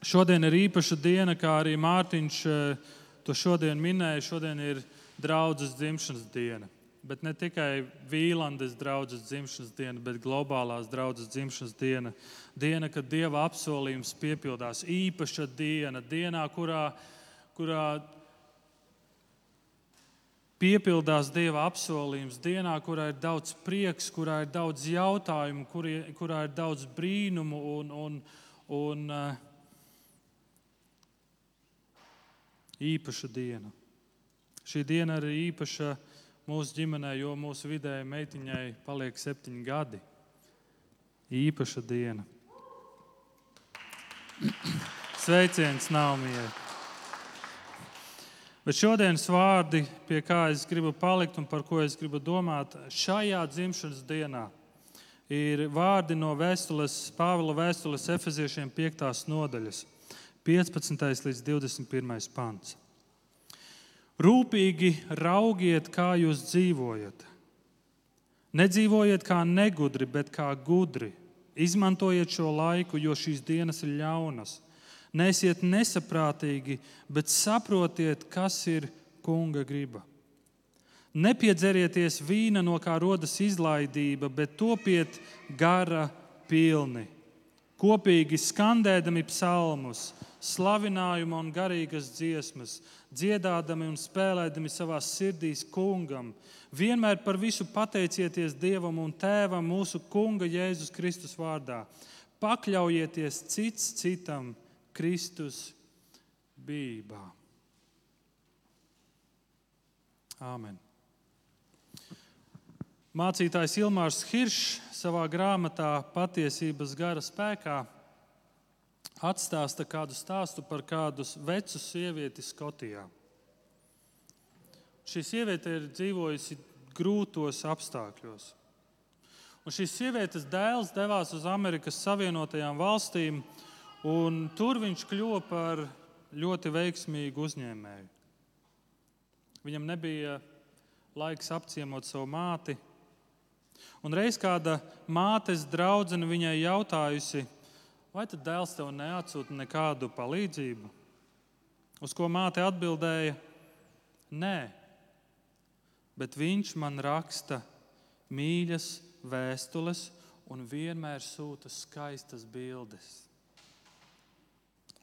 Šodien ir īpaša diena, kā arī Mārtiņš eh, to šodien minēja. Šodien ir draudzes dzimšanas diena. Bet ne tikai Vīlandes draudzes dzimšanas diena, bet globālās draudzes dzimšanas diena. Diena, kad Dieva apsolījums piepildās. Īpaša diena, dienā, kurā, kurā piepildās Dieva apsolījums, dienā, kurā ir daudz prieks, kurā ir daudz jautājumu, kurā ir daudz brīnumu un, un, un uh, īpaša diena. Šī diena arī ir īpaša mūsu ģimenē, jo mūsu vidējai meitiņai paliek septiņi gadi. Īpaša diena. Sveiciens Naumijai! Bet šodienas vārdi, pie kā es gribu palikt un par ko es gribu domāt, šajā dzimšanas dienā ir vārdi no vēstules, Pāvila vēstules efeziešiem 5. nodaļas. 15. līdz 21. pants. Rūpīgi raugiet, kā jūs dzīvojat. Nedzīvojiet kā negudri, bet kā gudri. Izmantojiet šo laiku, jo šīs dienas ir ļaunas. Nesiet nesaprātīgi, bet saprotiet, kas ir kunga griba. Nepiedzerieties vīna, no kā rodas izlaidība, bet topiet gara pilni. Kopīgi skandēdami psalmus, slavinājumu un garīgas dziesmas, dziedādami un spēlēdami savā sirdīs kungam. Vienmēr par visu pateicieties Dievam un Tēvam mūsu Kunga Jēzus Kristus vārdā. Pakļaujieties cits citam Kristus bībā. Āmen. Mācītājs Ilmārs Hiršs savā grāmatā Patiesības gara spēkā atstāsta kādu stāstu par kādu vecu sievieti Skotijā. Šī sieviete ir dzīvojusi grūtos apstākļos. Un šīs sievietes dēls devās uz Amerikas Savienotajām valstīm, un tur viņš kļuva par ļoti veiksmīgu uzņēmēju. Viņam nebija laiks apciemot savu māti. Un reiz kāda mātes draudzene viņai jautājusi, vai tad dēls tev neatsūta nekādu palīdzību? Uz ko māte atbildēja: Nē, bet viņš man raksta mīļas vēstules un vienmēr sūta skaistas bildes.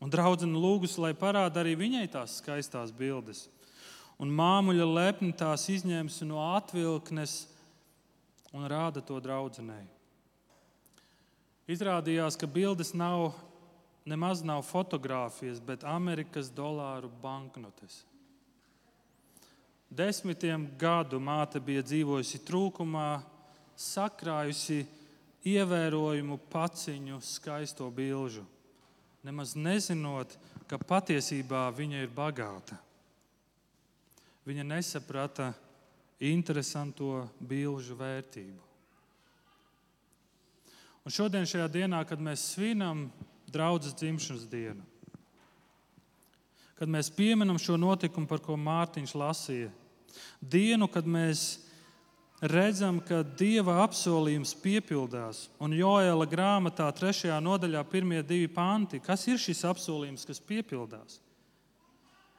Un draudzene lūgus, lai parāda arī viņai tās skaistās bildes. Un māmuļa lepni tās izņēmusi no atvilknes un rāda to draudzenei. Izrādījās, ka bildes nav nemaz nav fotografijas, bet Amerikas dolāru banknotes. Desmitiem gadu māte bija dzīvojusi trūkumā, sakrājusi ievērojumu paciņu, skaisto bilžu, nemaz nezinot, ka patiesībā viņa ir bagāta. Viņa nesaprata interesanto bilžu vērtību. Un šodien, šajā dienā, kad mēs svinam draudzes dzimšanas dienu, kad mēs pieminam šo notikumu, par ko Mārtiņš lasīja, dienu, kad mēs redzam, ka Dieva apsolījums piepildās. Un Joēla grāmatā, trešajā nodaļā, pirmie divi panti, kas ir šis apsolījums, kas piepildās?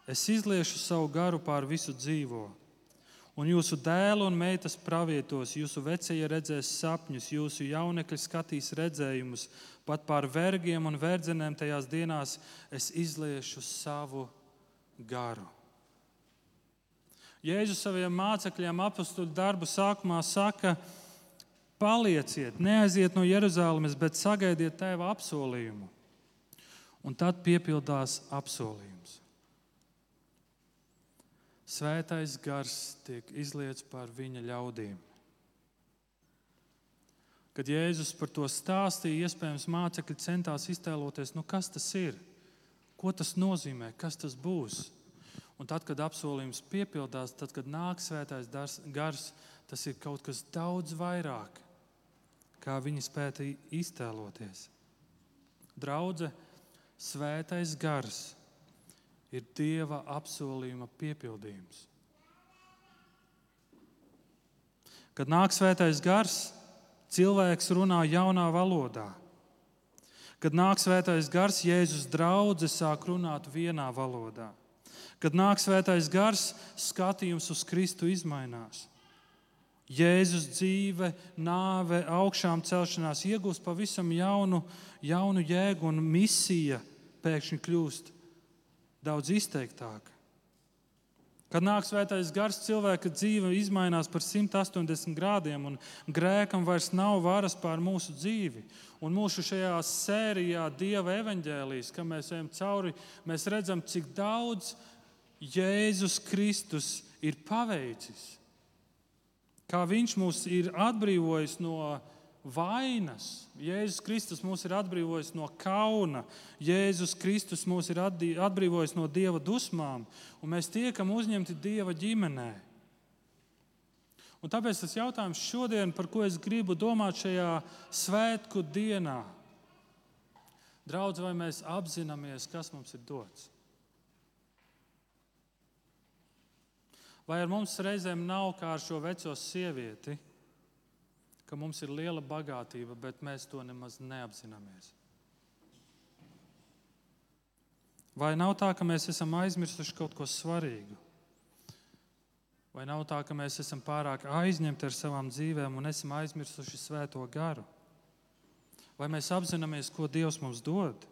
Es izliešu savu garu pār visu dzīvošanu Un jūsu dēlu un meitas pravietos, jūsu vecie redzēs sapņus, jūsu jaunekļi skatīs redzējumus, pat pār vergiem un verdzenēm tajās dienās es izliešu savu garu. Jēzus saviem mācekļiem apakstuļu darbu sākumā saka, palieciet, neaiziet no Jeruzalemes, bet sagaidiet tēva apsolījumu. Un tad piepildās apsolījums. Svētais gars tiek izliets pār viņa ļaudīm. Kad Jēzus par to stāstīja, iespējams, mācekļi centās iztēloties, nu kas tas ir, ko tas nozīmē, kas tas būs. Un tad, kad apsolījums piepildās, tad, kad nāk svētais gars, tas ir kaut kas daudz vairāk, kā viņi spēja iztēloties. Draudzene, svētais gars ir Dieva apsolījuma piepildījums. Kad nāk svētais gars, cilvēks runā jaunā valodā. Kad nāk svētais gars, Jēzus draudzē sāk runāt vienā valodā. Kad nāk svētais gars, skatījums uz Kristu izmainās. Jēzus dzīve, nāve, augšām celšanās iegūst pavisam jaunu, jaunu jēgu, un misija pēkšņi kļūst daudz izteiktāka. Kad nāk svētais gars, cilvēka dzīve mainās par 180 grādiem, un grēkam vairs nav varas pār mūsu dzīvi. Un mūsu šajā sērijā, Dieva evaņģēlijas, kad mēs ejam cauri, mēs redzam, cik daudz Jēzus Kristus ir paveicis. Kā viņš mūs ir atbrīvojis no vainas. Jēzus Kristus mūs ir atbrīvojis no kauna, Jēzus Kristus mūs ir atbrīvojis no dieva dusmām, un mēs tiekam uzņemti dieva ģimenē. Un tāpēc tas jautājums šodien, par ko es gribu domāt šajā svētku dienā, Draudz, vai mēs apzināmies, kas mums ir dots? Vai ar mums reizēm nav kā ar šo veco sievieti? Ka mums ir liela bagātība, bet mēs to nemaz neapzināmies. Vai nav tā, ka mēs esam aizmirsuši kaut ko svarīgu? Vai nav tā, ka mēs esam pārāk aizņemti ar savām dzīvēm un esam aizmirsuši svēto garu? Vai mēs apzināmies, ko Dievs mums dod?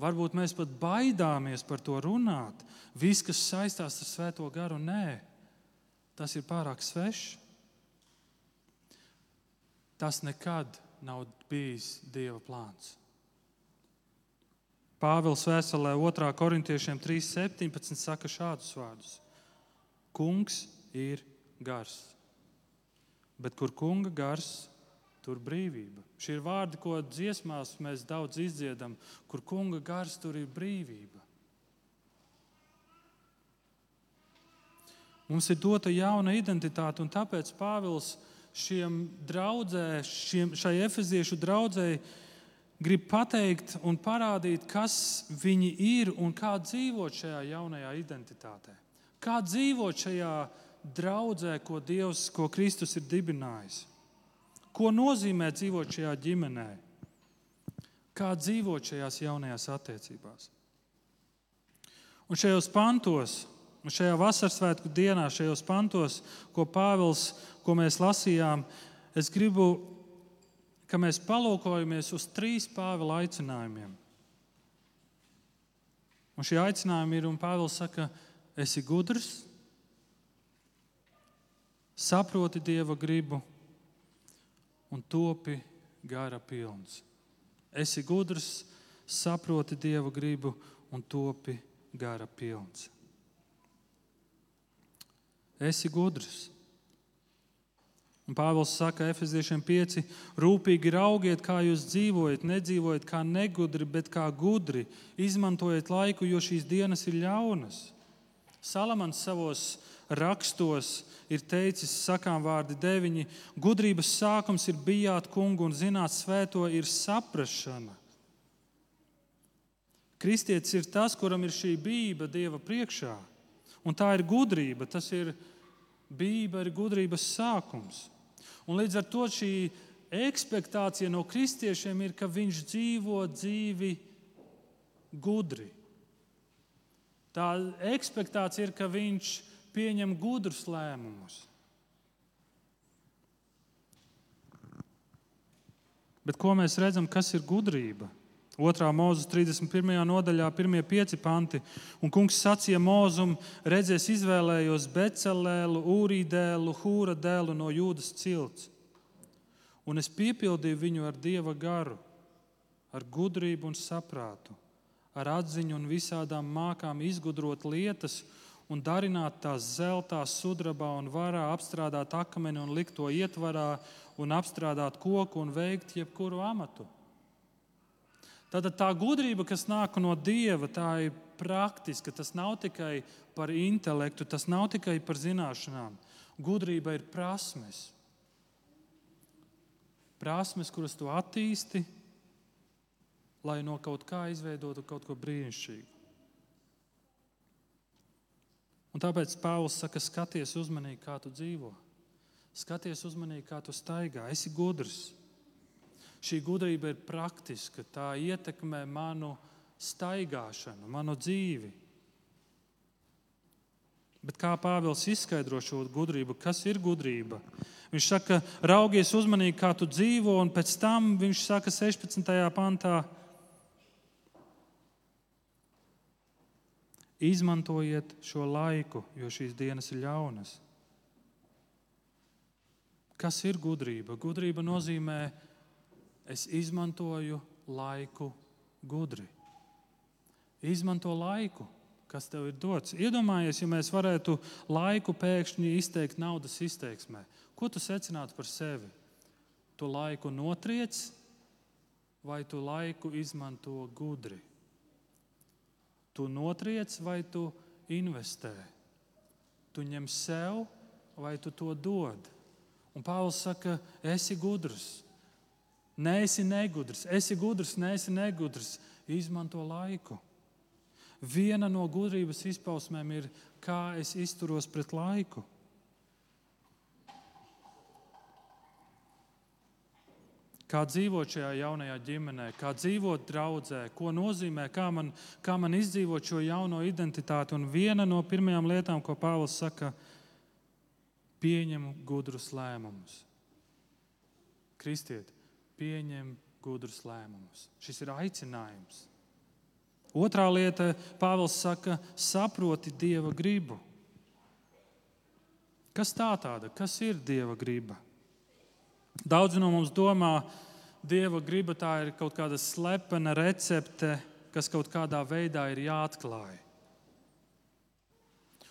Varbūt mēs pat baidāmies par to runāt. Viss, kas saistās ar svēto garu, nē, tas ir pārāk svešs. Tas nekad nav bijis Dieva plāns. Pāvils vēstulē 2. korintiešiem 3.17 saka šādus vārdus: Kungs ir gars, bet kur kunga gars, tur brīvība. Šie ir vārdi, ko dziesmās mēs daudz izdziedam, kur kunga gars, tur ir brīvība. Mums ir dota jauna identitāte, un tāpēc Pāvils šiem draudzē, šiem, šai efeziešu draudzēji grib pateikt un parādīt, kas viņi ir un kā dzīvot šajā jaunajā identitātē. Kā dzīvot šajā draudzē, ko Dievs, ko Kristus ir dibinājis. Ko nozīmē dzīvot šajā ģimenē? Kā dzīvot šajās jaunajās attiecībās? Un šajos pantos šajā vasaras svētku dienā, šajos pantos, ko Pāvils, ko mēs lasījām, es gribu, ka mēs palūkojamies uz trīs Pāvila aicinājumiem. Un šie aicinājumi ir, un Pāvils saka, esi gudrs, saproti Dieva gribu un topi gara pilns. Esi gudrs, saproti Dieva gribu un topi gara pilns. Esi gudrs. Un Pāvils saka, Efeziešiem 5, rūpīgi raugiet, kā jūs dzīvojat, nedzīvojat kā negudri, bet kā gudri. Izmantojiet laiku, jo šīs dienas ir ļaunas. Salamans savos rakstos ir teicis, sakām vārdi deviņi, gudrības sākums ir bijāt kungu un zināt svēto ir saprašana. Kristietis ir tas, kuram ir šī bība Dieva priekšā. Un tā ir gudrība, tas ir bība, ir gudrības sākums. Un līdz ar to šī ekspektācija no kristiešiem ir, ka viņš dzīvo dzīvi gudri. Tā ekspektācija ir, ka viņš pieņem gudrus lēmumus. Bet ko mēs redzam, kas ir gudrība? 2. mūzes 31. nodaļā, 1. pieci panti. Un kungs sacīja mūzum, redzēs, izvēlējos Becelēlu, Ūrīdēlu, Hūra dēlu no Jūdas cilts. Un es piepildīju viņu ar dieva garu, ar gudrību un saprātu, ar atziņu un visādām mākām izgudrot lietas un darināt tās zeltā, sudrabā un varā, apstrādāt akmeni un likt to ietvarā un apstrādāt koku un veikt jebkuru amatu. Tātad tā gudrība, kas nāk no Dieva, tā ir praktiska. Tas nav tikai par intelektu, tas nav tikai par zināšanām. Gudrība ir prasmes. Prasmes, kuras tu attīsti, lai no kaut kā izveidotu kaut ko brīnišķīgu. Un tāpēc Pāvils saka, skaties uzmanīgi, kā tu dzīvo. Skaties uzmanīgi, kā tu staigā. Esi gudrs. Šī gudrība ir praktiska, tā ietekmē manu staigāšanu, manu dzīvi. Bet kā Pāvils izskaidro šo gudrību, kas ir gudrība? Viņš saka, raugies uzmanīgi, kā tu dzīvo, un pēc tam viņš saka 16. pantā, izmantojiet šo laiku, jo šīs dienas ir ļaunas. Kas ir gudrība? Gudrība nozīmē, es izmantoju laiku gudri. Izmanto laiku, kas tev ir dots. Iedomājies, ja mēs varētu laiku pēkšņi izteikt naudas izteiksmē. Ko tu secinātu par sevi? Tu laiku notriec vai tu laiku izmanto gudri? Tu notriec vai tu investē? Tu ņem sev vai tu to dod? Un Pāvils saka, esi gudrs. Nē, esi negudrs, esi gudrs, nē, esi negudrs. Izmanto laiku. Viena no gudrības izpausmēm ir, kā es izturos pret laiku. Kā dzīvot šajā jaunajā ģimenē, kā dzīvot draudzē, ko nozīmē, kā man, kā man izdzīvot šo jauno identitāti. Un viena no pirmajām lietām, ko Pāvils saka, pieņem gudrus lēmumus. Kristiet, pieņem gudrus lēmumus. Šis ir aicinājums. Otrā lieta, Pāvils saka, saproti Dieva gribu. Kas tā tāda? Kas ir Dieva griba? Daudzi no mums domā, Dieva griba tā ir kaut kāda slepena recepte, kas kaut kādā veidā ir jāatklāj.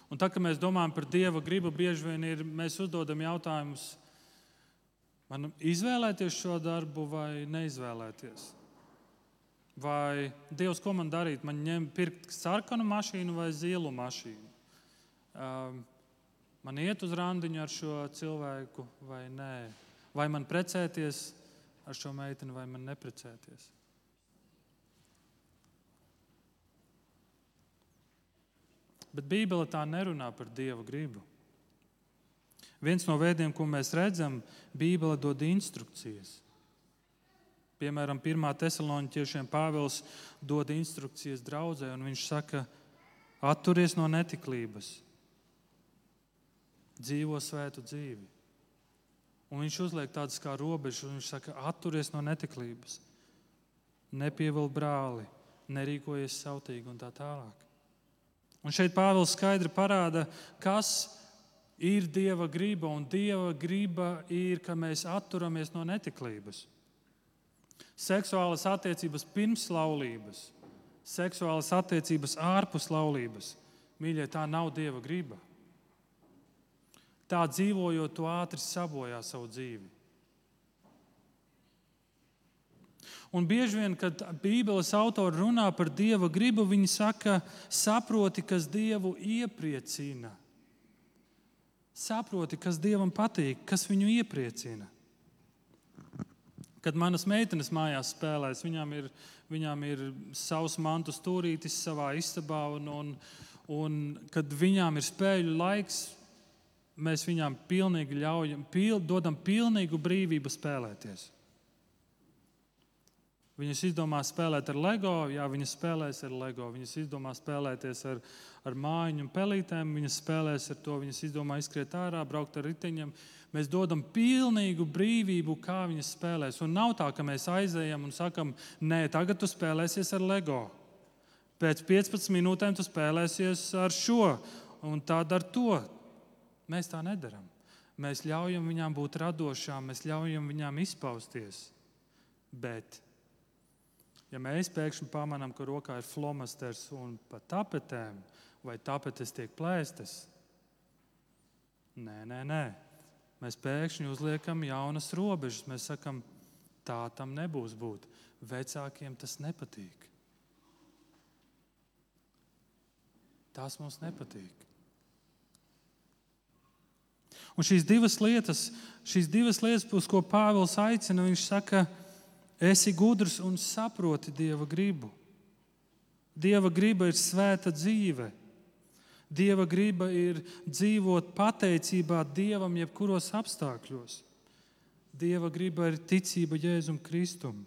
Un tā, kad mēs domājam par Dieva gribu, bieži vien ir, mēs uzdodam jautājumus, man izvēlēties šo darbu vai neizvēlēties. Vai Dievs, ko man darīt? Man ņemt, pirkt sarkanu mašīnu vai zilu mašīnu? Um, man iet uz randiņu ar šo cilvēku vai nē? Vai man precēties ar šo meiteni vai man neprecēties? Bet Bībele tā nerunā par Dieva gribu. Viens no veidiem, ko mēs redzam, Bībele dod instrukcijas. Piemēram, 1. Thessaloniķiešiem Pāvils dod instrukcijas draudzē, un viņš saka, atturies no netiklības, dzīvo svētu dzīvi. Un viņš uzliek tādas kā robežas, un viņš saka, atturies no netiklības, nepievilk brāli, nerīkojies sautīgi un tā tālāk. Un šeit Pāvils skaidri parāda, kas ir Dieva griba, un Dieva griba ir, ka mēs atturamies no netiklības seksuālas attiecības pirms laulības, seksuālas attiecības ārpus laulības. Mīļie, tā nav Dieva griba. Tā dzīvojot, tu ātri sabojā savu dzīvi. Un bieži vien, kad Bībeles autori runā par Dieva gribu, viņi saka, saproti, kas Dievu iepriecina. Saproti, kas Dievam patīk, kas viņu iepriecina. Kad manas meitenes mājās spēlēs, viņām ir, viņām ir savs mantu stūrītis savā istabā, un, un, un kad viņām ir spēļu laiks, mēs viņām pilnīgi ļaujam, pil, dodam pilnīgu brīvību spēlēties. Viņas izdomā spēlēt ar LEGO, jā, viņas spēlēs ar LEGO. Viņas izdomā spēlēties ar, ar mājiņu un pelītēm, viņas spēlēs ar to. Viņas izdomā izskriet ārā, braukt ar riteņiem. Mēs dodam pilnīgu brīvību, kā viņas spēlēs. Un nav tā, ka mēs aizējam un sakam, nē, tagad tu spēlēsies ar LEGO. Pēc 15 minūtēm tu spēlēsies ar šo un tādu ar to. Mēs tā nedaram. Mēs ļaujam viņām būt radošām, mēs ļaujam viņām izpausties. Bet, ja mēs pēkšņi pamanām, ka rokā ir flomasters un pat tapetēm, vai tapetes tiek plēstas, nē, nē, nē mēs pēkšņi uzliekam jaunas robežas. Mēs sakam, tā tam nebūs būt. Vecākiem tas nepatīk. Tas mums nepatīk. Un šīs divas lietas, šīs divas lietas, uz ko Pāvils aicina, viņš saka, esi gudrs un saproti Dieva gribu. Dieva griba ir svēta dzīve. Dieva griba ir dzīvot pateicībā Dievam jebkuros apstākļos. Dieva griba ir ticība Jēzum Kristum.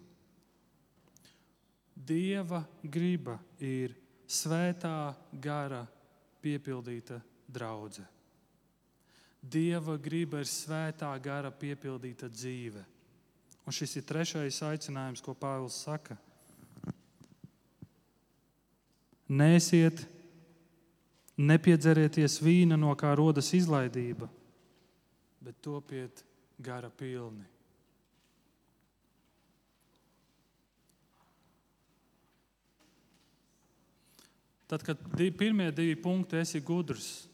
Dieva griba ir svētā gara piepildīta draudzene. Dieva griba ir svētā gara piepildīta dzīve. Un šis ir trešais aicinājums, ko Pāvils saka. Nēsiet, nepiedzerieties vīna, no kā rodas izlaidība, bet topiet gara pilni. Tad, kad divi, pirmie divi punkti esi gudrs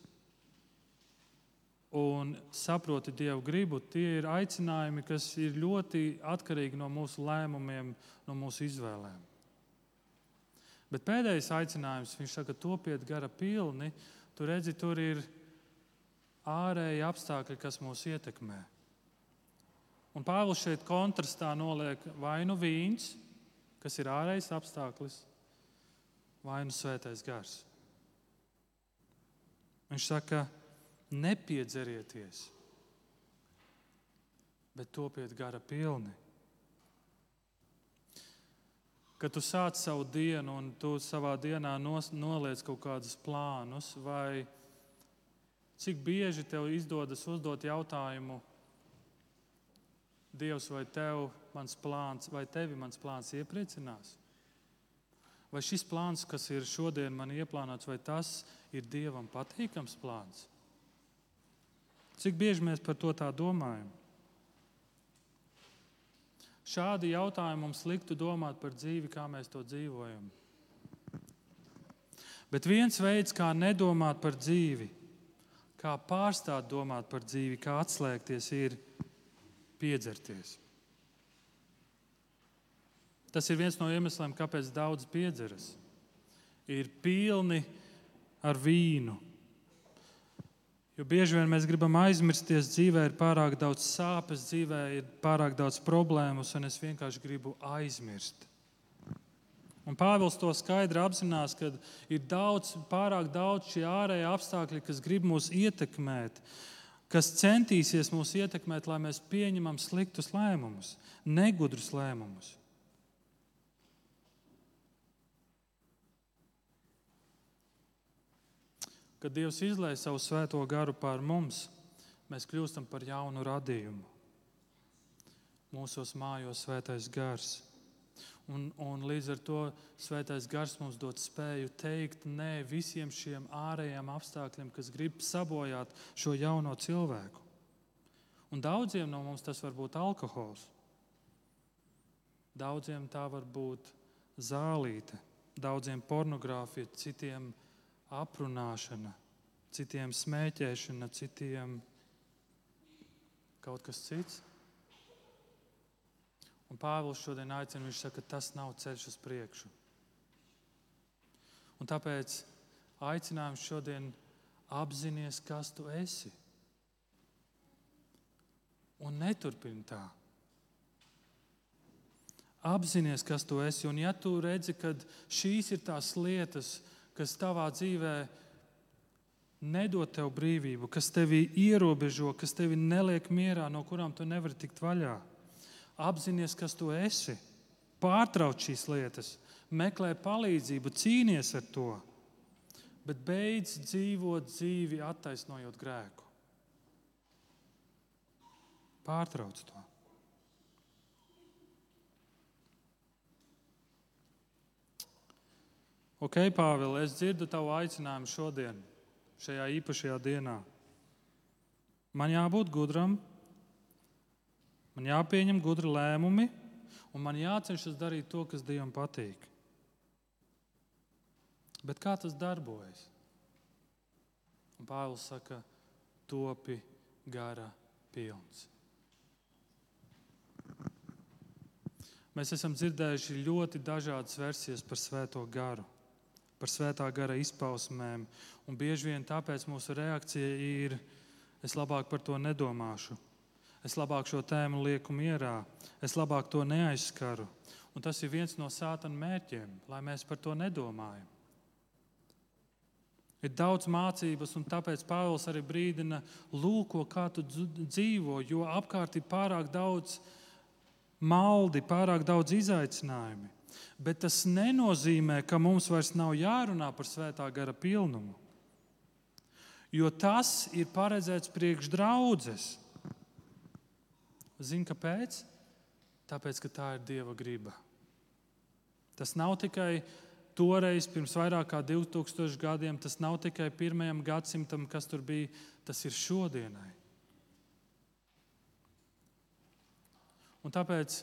un saproti Dievu gribu, tie ir aicinājumi, kas ir ļoti atkarīgi no mūsu lēmumiem, no mūsu izvēlēm. Bet pēdējais aicinājums, viņš saka, topiet gara pilni. Tur redzi, tur ir ārēji apstākļi, kas mūs ietekmē. Un Pāvils šeit kontrastā noliek vai nu vīns, kas ir ārējais apstākļis, vai nu svētais gars. Viņš saka, nepiedzerieties, bet topiet gara pilni. Kad tu sāc savu dienu un tu savā dienā nos, noliec kaut kādus plānus, vai cik bieži tev izdodas uzdot jautājumu, Dievs, vai tev mans plāns, vai tevi mans plāns iepriecinās? Vai šis plāns, kas ir šodien man ieplānots, vai tas ir Dievam patīkams plāns? Cik bieži mēs par to tā domājam? Šādi jautājumi mums liktu domāt par dzīvi, kā mēs to dzīvojam. Bet viens veids, kā nedomāt par dzīvi, kā pārstāt domāt par dzīvi, kā atslēgties, ir piedzerties. Tas ir viens no iemesliem, kāpēc daudz piedzeras. Ir pilni ar vīnu, Jo bieži vien mēs gribam aizmirsties, dzīvē ir pārāk daudz sāpes, dzīvē ir pārāk daudz problēmas, un es vienkārši gribu aizmirst. Un Pāvils to skaidri apzinās, ka ir daudz, pārāk daudz šie ārējie apstākļi, kas grib mūs ietekmēt, kas centīsies mūs ietekmēt, lai mēs pieņemam sliktus lēmumus, negudrus lēmumus. Kad Dievs izlaiž savu svēto garu pār mums, mēs kļūstam par jaunu radījumu. Mūsos mājos svētais gars. Un, un līdz ar to svētais gars mums dod spēju teikt nē visiem šiem ārējiem apstākļiem, kas grib sabojāt šo jauno cilvēku. Un daudziem no mums tas var būt alkohols. Daudziem tā var būt zālīte, daudziem pornogrāfija, citiem aprunāšana, citiem smēķēšana, citiem kaut kas cits. Un Pāvils šodien aicina, viņš saka, ka tas nav ceļš uz priekšu. Un tāpēc aicinājums šodien apzināties, kas tu esi. Un neturpini tā. Apzināties, kas tu esi. Un ja tu redzi, ka šīs ir tās lietas, kas kas tavā dzīvē nedod tev brīvību, kas tevi ierobežo, kas tevi neliek mierā, no kurām tu nevari tikt vaļā. Apzinies, kas tu esi, pārtrauc šīs lietas, meklē palīdzību, cīnies ar to, bet beidz dzīvot dzīvi, attaisnojot grēku. Pārtrauc to. Ok, Pāvils, es dzirdu tavu aicinājumu šodien, šajā īpašajā dienā. Man jābūt gudram, man jāpieņem gudri lēmumi, un man jācenšas darīt to, kas Dievam patīk. Bet kā tas darbojas? Un Pāvils saka, topi gara pilns. Mēs esam dzirdējuši ļoti dažādas versijas par Svēto garu par svētā gara izpausmēm. Un bieži vien tāpēc mūsu reakcija ir: es labāk par to nedomāšu, es labāk šo tēmu lieku mierā, es labāk to neaizskaru. Un tas ir viens no sātana mērķiem, lai mēs par to nedomājam. Ir daudz mācības, un tāpēc Pāvils arī brīdina, lūko, kā tu dzīvo, jo apkārt ir pārāk daudz maldi, pārāk daudz izaicinājumu. Bet tas nenozīmē, ka mums vairs nav jārunā par svētā gara pilnumu. Jo tas ir paredzēts priekš draudzes. Zini, kāpēc? Tāpēc, ka tā ir Dieva griba. Tas nav tikai toreiz, pirms vairāk kā 2000 gadiem, tas nav tikai pirmajam gadsimtam, kas tur bija, tas ir šodienai. Un tāpēc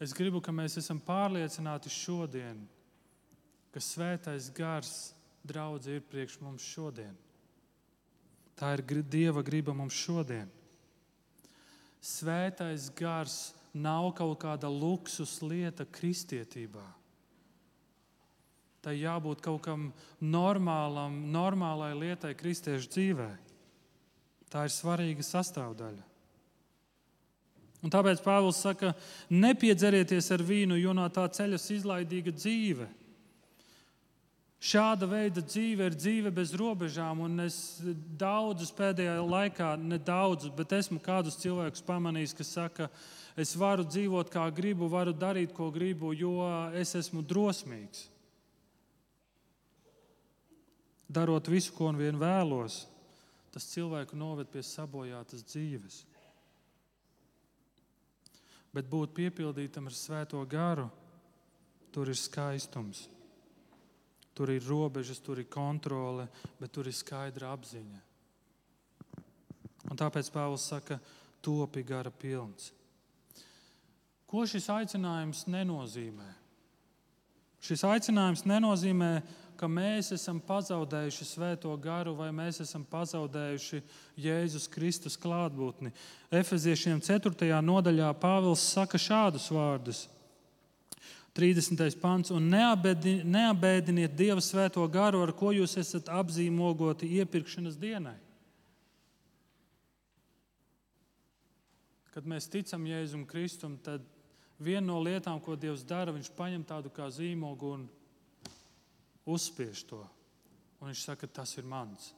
es gribu, ka mēs esam pārliecināti šodien, ka svētais gars draudz ir priekš mums šodien. Tā ir Dieva griba mums šodien. Svētais gars nav kaut kāda luksus lieta kristietībā. Tai jābūt kaut kam normālam, normālai lietai kristiešu dzīvē. Tā ir svarīga sastāvdaļa. Un tāpēc Pāvils saka, nepiedzerieties ar vīnu, jo no tā ceļas izlaidīga dzīve. Šāda veida dzīve ir dzīve bez robežām, un es daudzus pēdējā laikā, ne daudzus, bet esmu kādus cilvēkus pamanījis, kas saka, es varu dzīvot kā gribu, varu darīt, ko gribu, jo es esmu drosmīgs. Darot visu, ko vien vēlos, tas cilvēku noved pie sabojātas dzīves. Bet būt piepildītam ar svēto garu, tur ir skaistums. Tur ir robežas, tur ir kontrole, bet tur ir skaidra apziņa. Un tāpēc Pāvils saka, topi gara pilns. Ko šis aicinājums nenozīmē? Šis aicinājums nenozīmē, ka mēs esam pazaudējuši svēto garu vai mēs esam pazaudējuši Jēzus Kristus klātbūtni. Efeziešiem 4. nodaļā Pāvils saka šādus vārdus: 30. pants, un neabēdiniet Dieva svēto garu, ar ko jūs esat apzīmogoti iepirkšanas dienai. Kad mēs ticam Jēzum Kristum, tad viena no lietām, ko Dievs dara, viņš paņem tādu kā zīmogu un uzspiež to. Un viņš saka, tas ir mans.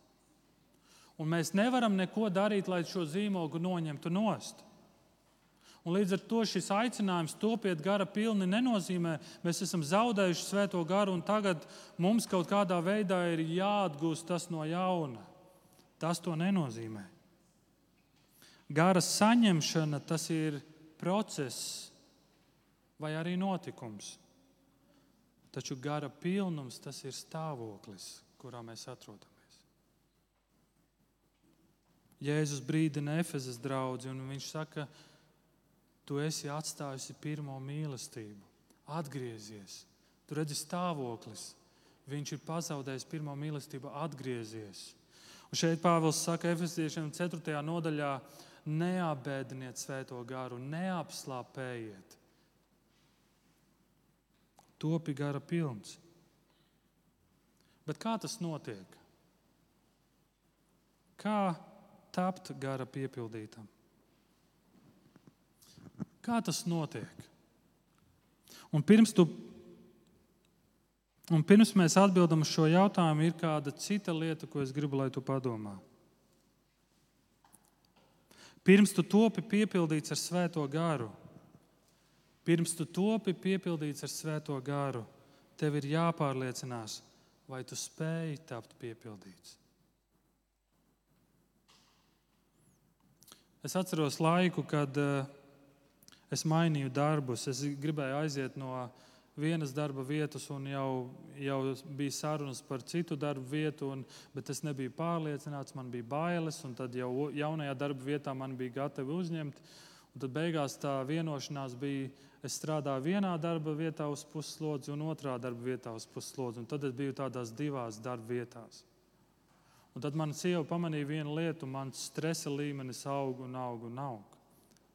Un mēs nevaram neko darīt, lai šo zīmogu noņemtu nost. Un līdz ar to šis aicinājums topiet gara pilni nenozīmē, mēs esam zaudējuši svēto garu un tagad mums kaut kādā veidā ir jāatgūst tas no jauna. Tas to nenozīmē. Gara saņemšana tas ir process vai arī notikums. Taču gara pilnums tas ir stāvoklis, kurā mēs atrodamies. Jēzus brīdina Efezes draugu, un viņš saka, ka tu esi atstājusi pirmo mīlestību. Atgriezies, tu redzi stāvoklis. Viņš ir pazaudējis pirmo mīlestību, atgriezies. Un šeit Pāvils saka, Efesiešiem 4. nodaļā, neapbēdiniet svēto garu, neapslāpējiet. Topi gara pilns. Bet kā tas notiek? Kā tapt gara piepildītam? Kā tas notiek? Un pirms, tu, un pirms mēs atbildam uz šo jautājumu, ir kāda cita lieta, ko es gribu, lai tu padomā. Pirms tu topi piepildīts ar svēto garu, pirms tu topi piepildīts ar svēto garu, tev ir jāpārliecinās, vai tu spēj tapt piepildīts. Es atceros laiku, kad uh, Es mainīju darbus, es gribēju aiziet no vienas darba vietas, un jau, jau bija sarunas par citu darbu vietu, un, bet es nebiju pārliecināts, man bija bailes, tad jau jaunajā darba vietā man bija gatavi uzņemt. Tad beigās tā vienošanās bija, es strādāju vienā darba vietā uz puslodzi un otrā darba vietā uz puslodzi. Tad es biju tādās divās darba vietās. Un tad mana sieva pamanīja vienu lietu, mans stresa līmenis aug un aug un aug.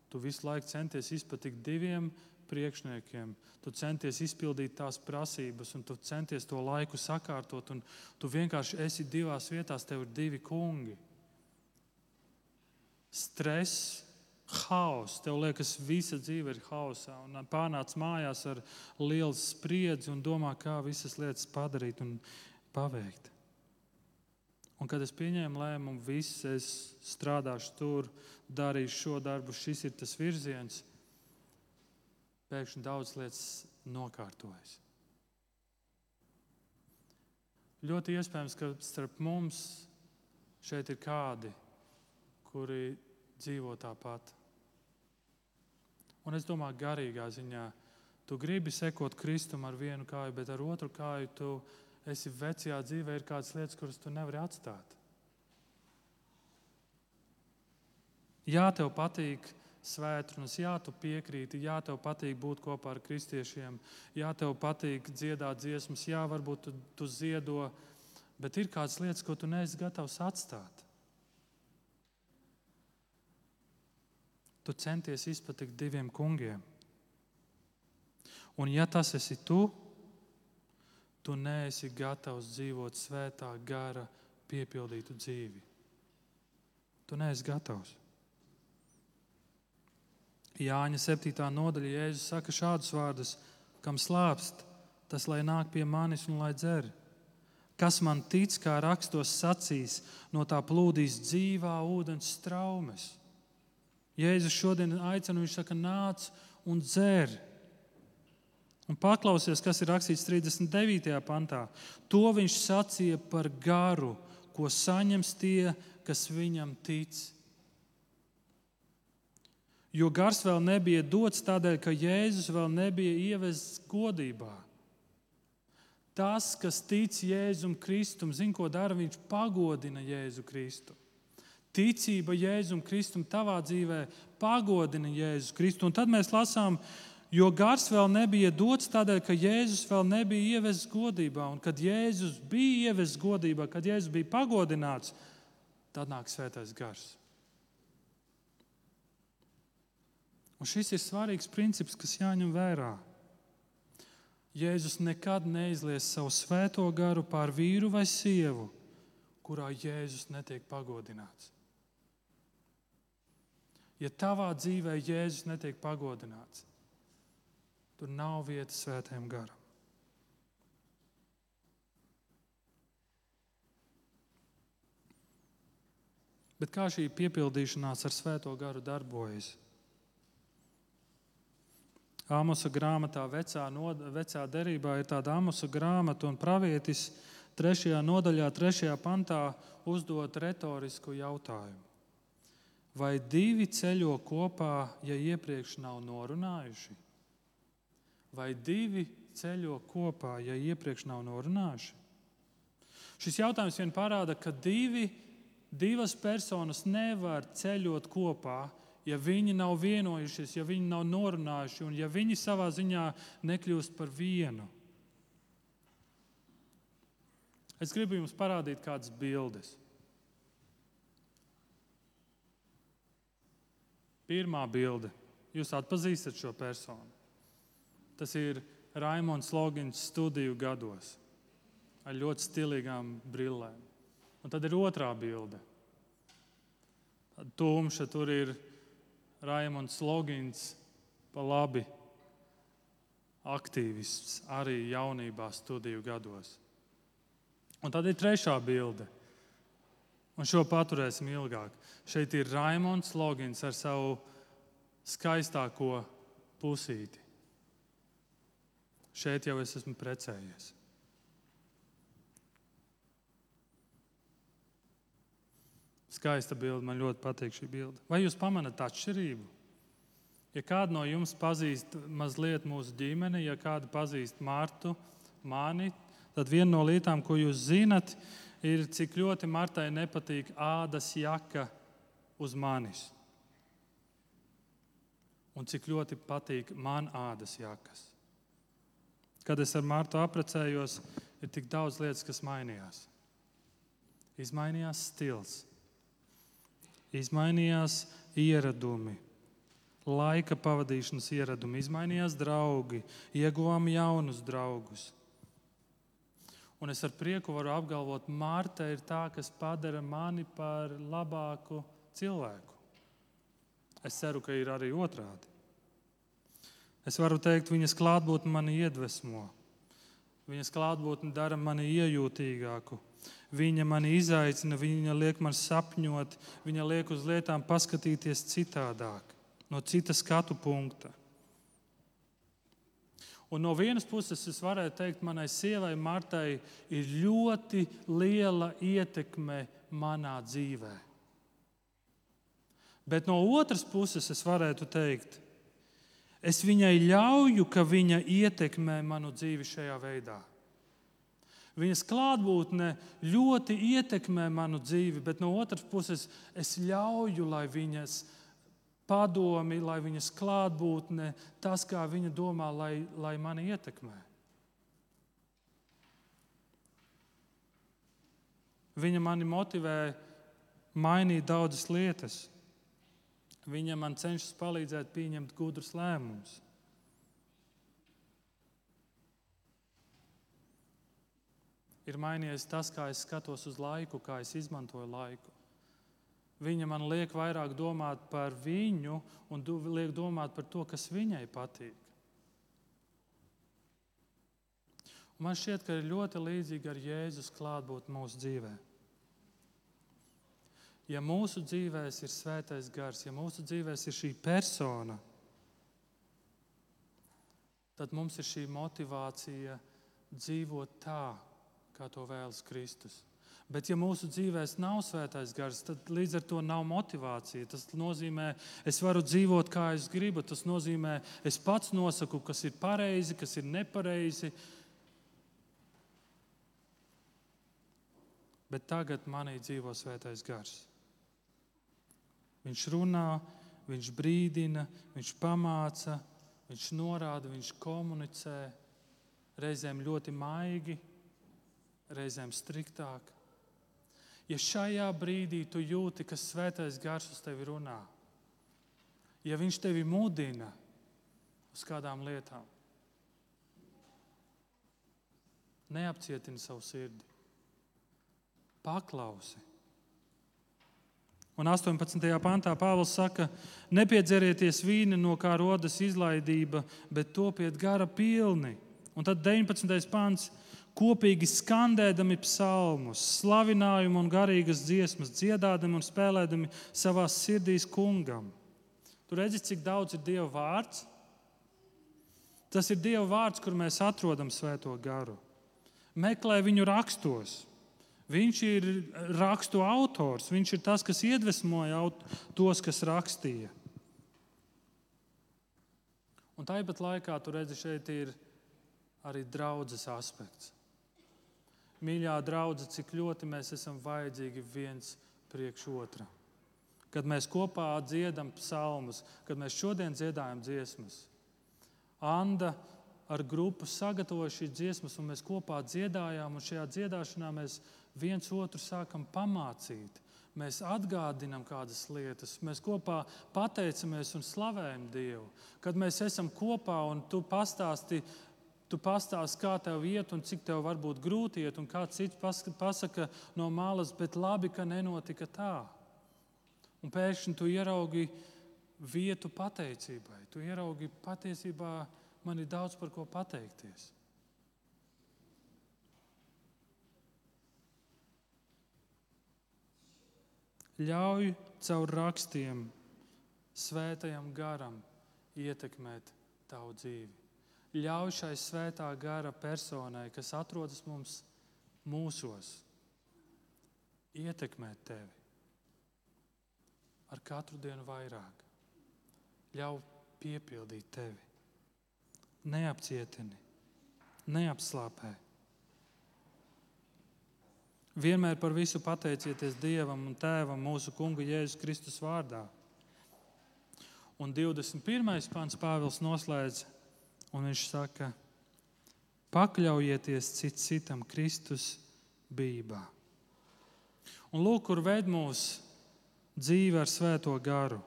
Tu visu laiku centies izpatikt diviem priekšniekiem. Tu centies izpildīt tās prasības, un tu centies to laiku sakārtot. Tu vienkārši esi divās vietās, tev ir divi kungi. Stress, haoss. Tev liekas, visa dzīve ir haosā. Un pārnāc mājās ar lielu spriedzi un domā, kā visas lietas padarīt un paveikt. Un kad es pieņēmu lēmumu, viss, es strādāšu tur, darīšu šo darbu, šis ir tas virziens, pēkšņi daudz lietas nokārtojas. Ļoti iespējams, ka starp mums šeit ir kādi, kuri dzīvo tāpat. Un es domāju, garīgā ziņā, tu gribi sekot Kristum ar vienu kāju, bet ar otru kāju tu esi vecajā dzīvē, ir kādas lietas, kuras tu nevari atstāt. Jā, tev patīk svētdienas, jā, tu piekrīti, jā, tev patīk būt kopā ar kristiešiem, jā, tev patīk dziedāt dziesmas, jā, varbūt tu, tu ziedo, bet ir kādas lietas, ko tu neesi gatavs atstāt. Tu centies izpatikt diviem kungiem. Un, ja tas esi tu, tu neesi gatavs dzīvot svētā gara piepildītu dzīvi. Tu neesi gatavs. Jāņa 7. nodaļa Jēzus saka šādus vārdus: Kam slāpst, tas lai nāk pie manis un lai dzer. Kas man tic, kā rakstos sacīs, no tā plūdīs dzīvā ūdens straumes. Jēzus šodien aicina, viņš saka, nāc un dzer. Un paklausies, kas ir rakstīts 39. pantā. To viņš sacīja par garu, ko saņems tie, kas viņam tic jo gars vēl nebija dots tādēļ, ka Jēzus vēl nebija ievests godībā. Tas, kas tic Jēzum Kristum, zina, ko dara, viņš pagodina Jēzu Kristu. Ticība Jēzum Kristum tavā dzīvē pagodina Jēzu Kristu. Un tad mēs lasām, jo gars vēl nebija dots tādēļ, ka Jēzus vēl nebija ievests godībā. Un kad Jēzus bija ievests godībā, kad Jēzus bija pagodināts, tad nāk svētais gars. Un šis ir svarīgs princips, kas jāņem vērā. Jēzus nekad neizlies savu svēto garu pār vīru vai sievu, kurā Jēzus netiek pagodināts. Ja tavā dzīvē Jēzus netiek pagodināts, tur nav vietas svētajam garam. Bet kā šī piepildīšanās ar svēto garu darbojas? Āmusa grāmatā, vecā, nod, vecā derībā, ir tāda Āmusa grāmata, un pravietis trešajā nodaļā, trešajā pantā uzdot retorisku jautājumu. Vai divi ceļo kopā, ja iepriekš nav norunājuši? Vai divi ceļo kopā, ja iepriekš nav norunājuši? Šis jautājums vien parāda, ka divi, divas personas nevar ceļot kopā, ja viņi nav vienojušies, ja viņi nav norunājuši un ja viņi savā ziņā nekļūst par vienu. Es gribu jums parādīt kādas bildes. Pirmā bilde. Jūs atpazīstat šo personu. Tas ir Raimons Logins studiju gados ar ļoti stilīgām brillēm. Un tad ir otrā bilde. Tumša tur ir Raimons Logins pa labi aktīvists arī jaunībā, studiju gados. Un tad ir trešā bilde. Un šo paturēsim ilgāk. Šeit ir Raimons Logins ar savu skaistāko pusīti. Šeit jau es esmu precējies. Skaista bilde, man ļoti patīk šī bilde. Vai jūs pamanāt atšķirību? Ja kādu no jums pazīst mazliet mūsu ģimeni, ja kādu pazīst Mārtu, mani, tad viena no lietām, ko jūs zinat, ir, cik ļoti Martai nepatīk ādas jaka uz manis. Un cik ļoti patīk man ādas jakas. Kad es ar Mārtu apprecējos, ir tik daudz lietas, kas mainījās. Izmainījās stils, izmainījās ieradumi, laika pavadīšanas ieradumi, izmainījās draugi, ieguvām jaunus draugus. Un es ar prieku varu apgalvot, Mārta ir tā, kas padara mani par labāku cilvēku. Es ceru, ka ir arī otrādi. Es varu teikt, viņas klātbūtne mani iedvesmo. Viņas klātbūtne dara mani iejūtīgāku. Viņa mani izaicina, viņa liek man sapņot, viņa liek uz lietām paskatīties citādāk, no citas skatu punkta. Un no vienas puses, es varētu teikt, manai sievai Martai ir ļoti liela ietekme manā dzīvē. Bet no otras puses, es varētu teikt, Es viņai ļauju, ka viņa ietekmē manu dzīvi šajā veidā. Viņas klātbūtne ļoti ietekmē manu dzīvi, bet no otras puses es ļauju, lai viņas padomi, lai viņas klātbūtne, tas, kā viņa domā, lai, lai mani ietekmē. Viņa mani motivē mainīt daudzas lietas. Viņa man cenšas palīdzēt pieņemt gudrus lēmumus. Ir mainījies tas, kā es skatos uz laiku, kā es izmantoju laiku. Viņa man liek vairāk domāt par viņu un liek domāt par to, kas viņai patīk. Un man šķiet, ka ir ļoti līdzīgi ar Jēzus klātbūtni mūsu dzīvēm ja mūsu dzīvēs ir svētais gars, ja mūsu dzīvēs ir šī persona, tad mums ir šī motivācija dzīvot tā, kā to vēlas Kristus. Bet, ja mūsu dzīvēs nav svētais gars, tad līdz ar to nav motivācija. Tas nozīmē, es varu dzīvot kā es gribu. Tas nozīmē, es pats nosaku, kas ir pareizi, kas ir nepareizi. Bet tagad manī dzīvo svētais gars. Viņš runā, viņš brīdina, viņš pamāca, viņš norāda, viņš komunicē. Reizēm ļoti maigi, reizēm striktāk. Ja šajā brīdī tu jūti, ka svētais gars uz tevi runā, ja viņš tevi mudina uz kādām lietām, neapcietini savu sirdi, paklausi. Un 18. pantā Pāvils saka, nepiedzerieties vīni, no kā rodas izlaidība, bet topiet gara pilni. Un tad 19. pants kopīgi skandēdami psalmus, slavinājumu un garīgas dziesmas, dziedādami un spēlēdami savā sirdīs kungam. Tur redzat, cik daudz ir Dieva vārds. Tas ir Dieva vārds, kur mēs atrodam svēto garu. Meklē viņu rakstos. Viņš ir rakstu autors, viņš ir tas, kas iedvesmoja tos, kas rakstīja. Un tāpat laikā tur redzat, šeit ir arī draudzes aspekts. Mīļā draudzene, cik ļoti mēs esam vajadzīgi viens priekš otra. Kad mēs kopā dziedam psalmus, kad mēs šodien dziedājam dziesmas, Anna ar grupu sagatavoja šīs dziesmas, un mēs kopā dziedājām, un šajā dziedāšanā mēs viens otru sākam pamācīt. Mēs atgādinām kādas lietas, mēs kopā pateicamies un slavējam Dievu. Kad mēs esam kopā un tu pastāsti, tu pastāsti, kā tev iet un cik tev var būt grūti iet, un kāds cits pasaka no malas, bet labi, ka nenotika tā. Un pēkšņi tu ieraugi vietu pateicībai. Tu ieraugi patiesībā man ir daudz par ko pateikties. Ļauj caur rakstiem, svētajam garam ietekmēt tavu dzīvi. Ļauj šai svētā gara personai, kas atrodas mums mūsos, ietekmēt tevi ar katru dienu vairāk. Ļauj piepildīt tevi. Neapcietini, neapslāpē. Vienmēr par visu pateicieties Dievam un Tēvam mūsu Kunga Jēzus Kristus vārdā. Un 21. pāns Pāvils noslēdz, un viņš saka, pakļaujieties cits citam Kristus bībā. Un lūk, kur ved mūsu dzīve ar svēto garu,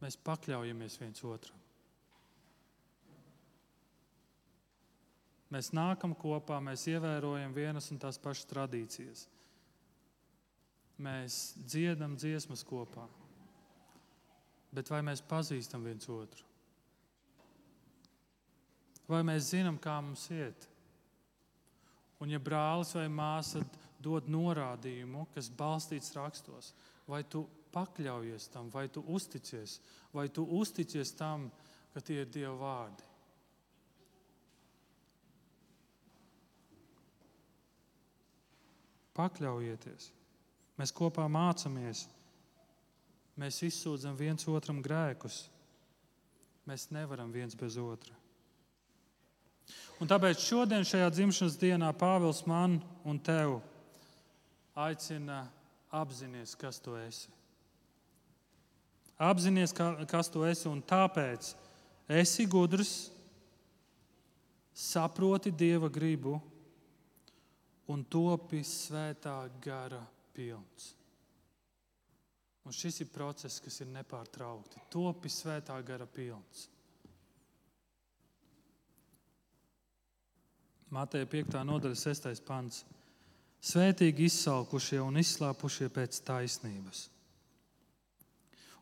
mēs pakļaujamies viens otram. Mēs nākam kopā, mēs ievērojam vienas un tās pašas tradīcijas. Mēs dziedam dziesmas kopā. Bet vai mēs pazīstam viens otru? Vai mēs zinām, kā mums iet? Un, ja brālis vai māsa dod norādījumu, kas balstīts rakstos, vai tu pakļaujies tam, vai tu uzticies, vai tu uzticies tam, ka tie ir Dieva vārdi. Pakļaujieties! Mēs kopā mācāmies, mēs izsūdzam viens otram grēkus. Mēs nevaram viens bez otra. Un tāpēc šodien, šajā dzimšanas dienā, Pāvils man un tev aicina apzināties, kas tu esi. Apzināties, kas tu esi, un tāpēc esi gudrs, saproti dieva gribu un topi svētā gara pilns. Un šis ir process, kas ir nepārtraukti. Topi svētā gara pilns. Mateja 5. nodaļa, 6. pants. Svētīgi izsalkušie un izslāpušie pēc taisnības.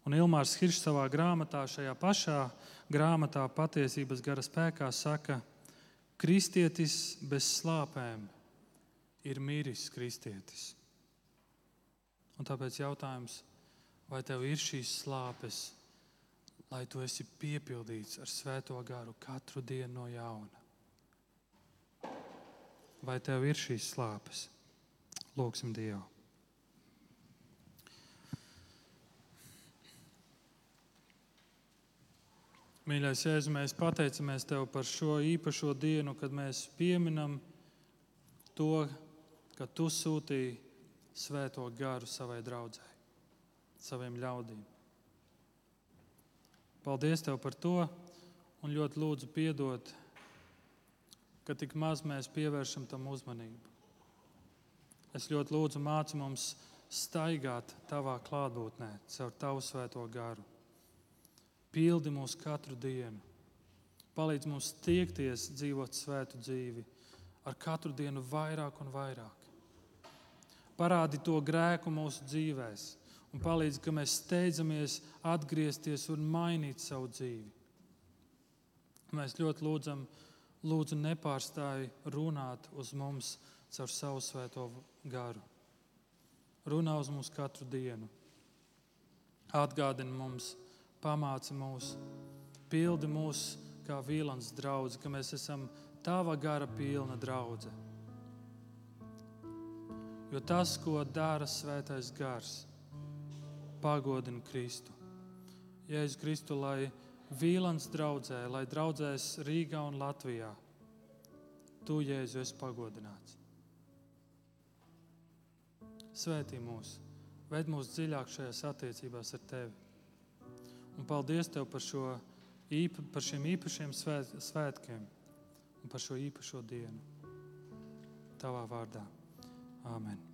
Un Ilmārs Hiršs savā grāmatā, šajā pašā grāmatā, patiesības gara spēkā, saka, ka kristietis bez slāpēm ir miris kristietis. Un tāpēc jautājums, vai tev ir šīs slāpes, lai tu esi piepildīts ar svēto garu katru dienu no jauna? Vai tev ir šīs slāpes? Lūksim Dievu! Mīļais, Jēzu, mēs pateicamies Tev par šo īpašo dienu, kad mēs pieminam to, ka Tu sūtīji svēto garu savai draudzē, saviem ļaudīm. Paldies Tev par to un ļoti lūdzu piedot, ka tik maz mēs pievēršam tam uzmanību. Es ļoti lūdzu māci mums staigāt Tavā klātbūtnē caur Tavu svēto garu. Pildi mūs katru dienu, palīdz mums tiekties dzīvot svētu dzīvi, ar katru dienu vairāk un vairāk parādi to grēku mūsu dzīvēm un palīdz, ka mēs steidzamies atgriezties un mainīt savu dzīvi. Mēs ļoti lūdzam, lūdzu, nepārstāj runāt uz mums caur savu svēto garu. Runā uz mums katru dienu. Atgādini mums, pamāci mūs, pildi mūs kā vīlans draugs, ka mēs esam tava gara pilna draudzene. Jo tas, ko dara Svētais Gars, pagodina Kristu. Jēzus Kristu, lai Vīlans draudzē, lai draudzēs Rīgā un Latvijā, tu, Jēzu, esi pagodināts. Svētī mūs, ved mūs dziļāk šajās attiecībās ar Tevi. Un paldies Tev par, šo, par šiem īpašiem svēt, svētkiem un par šo īpašo dienu. Tavā vārdā. Amen.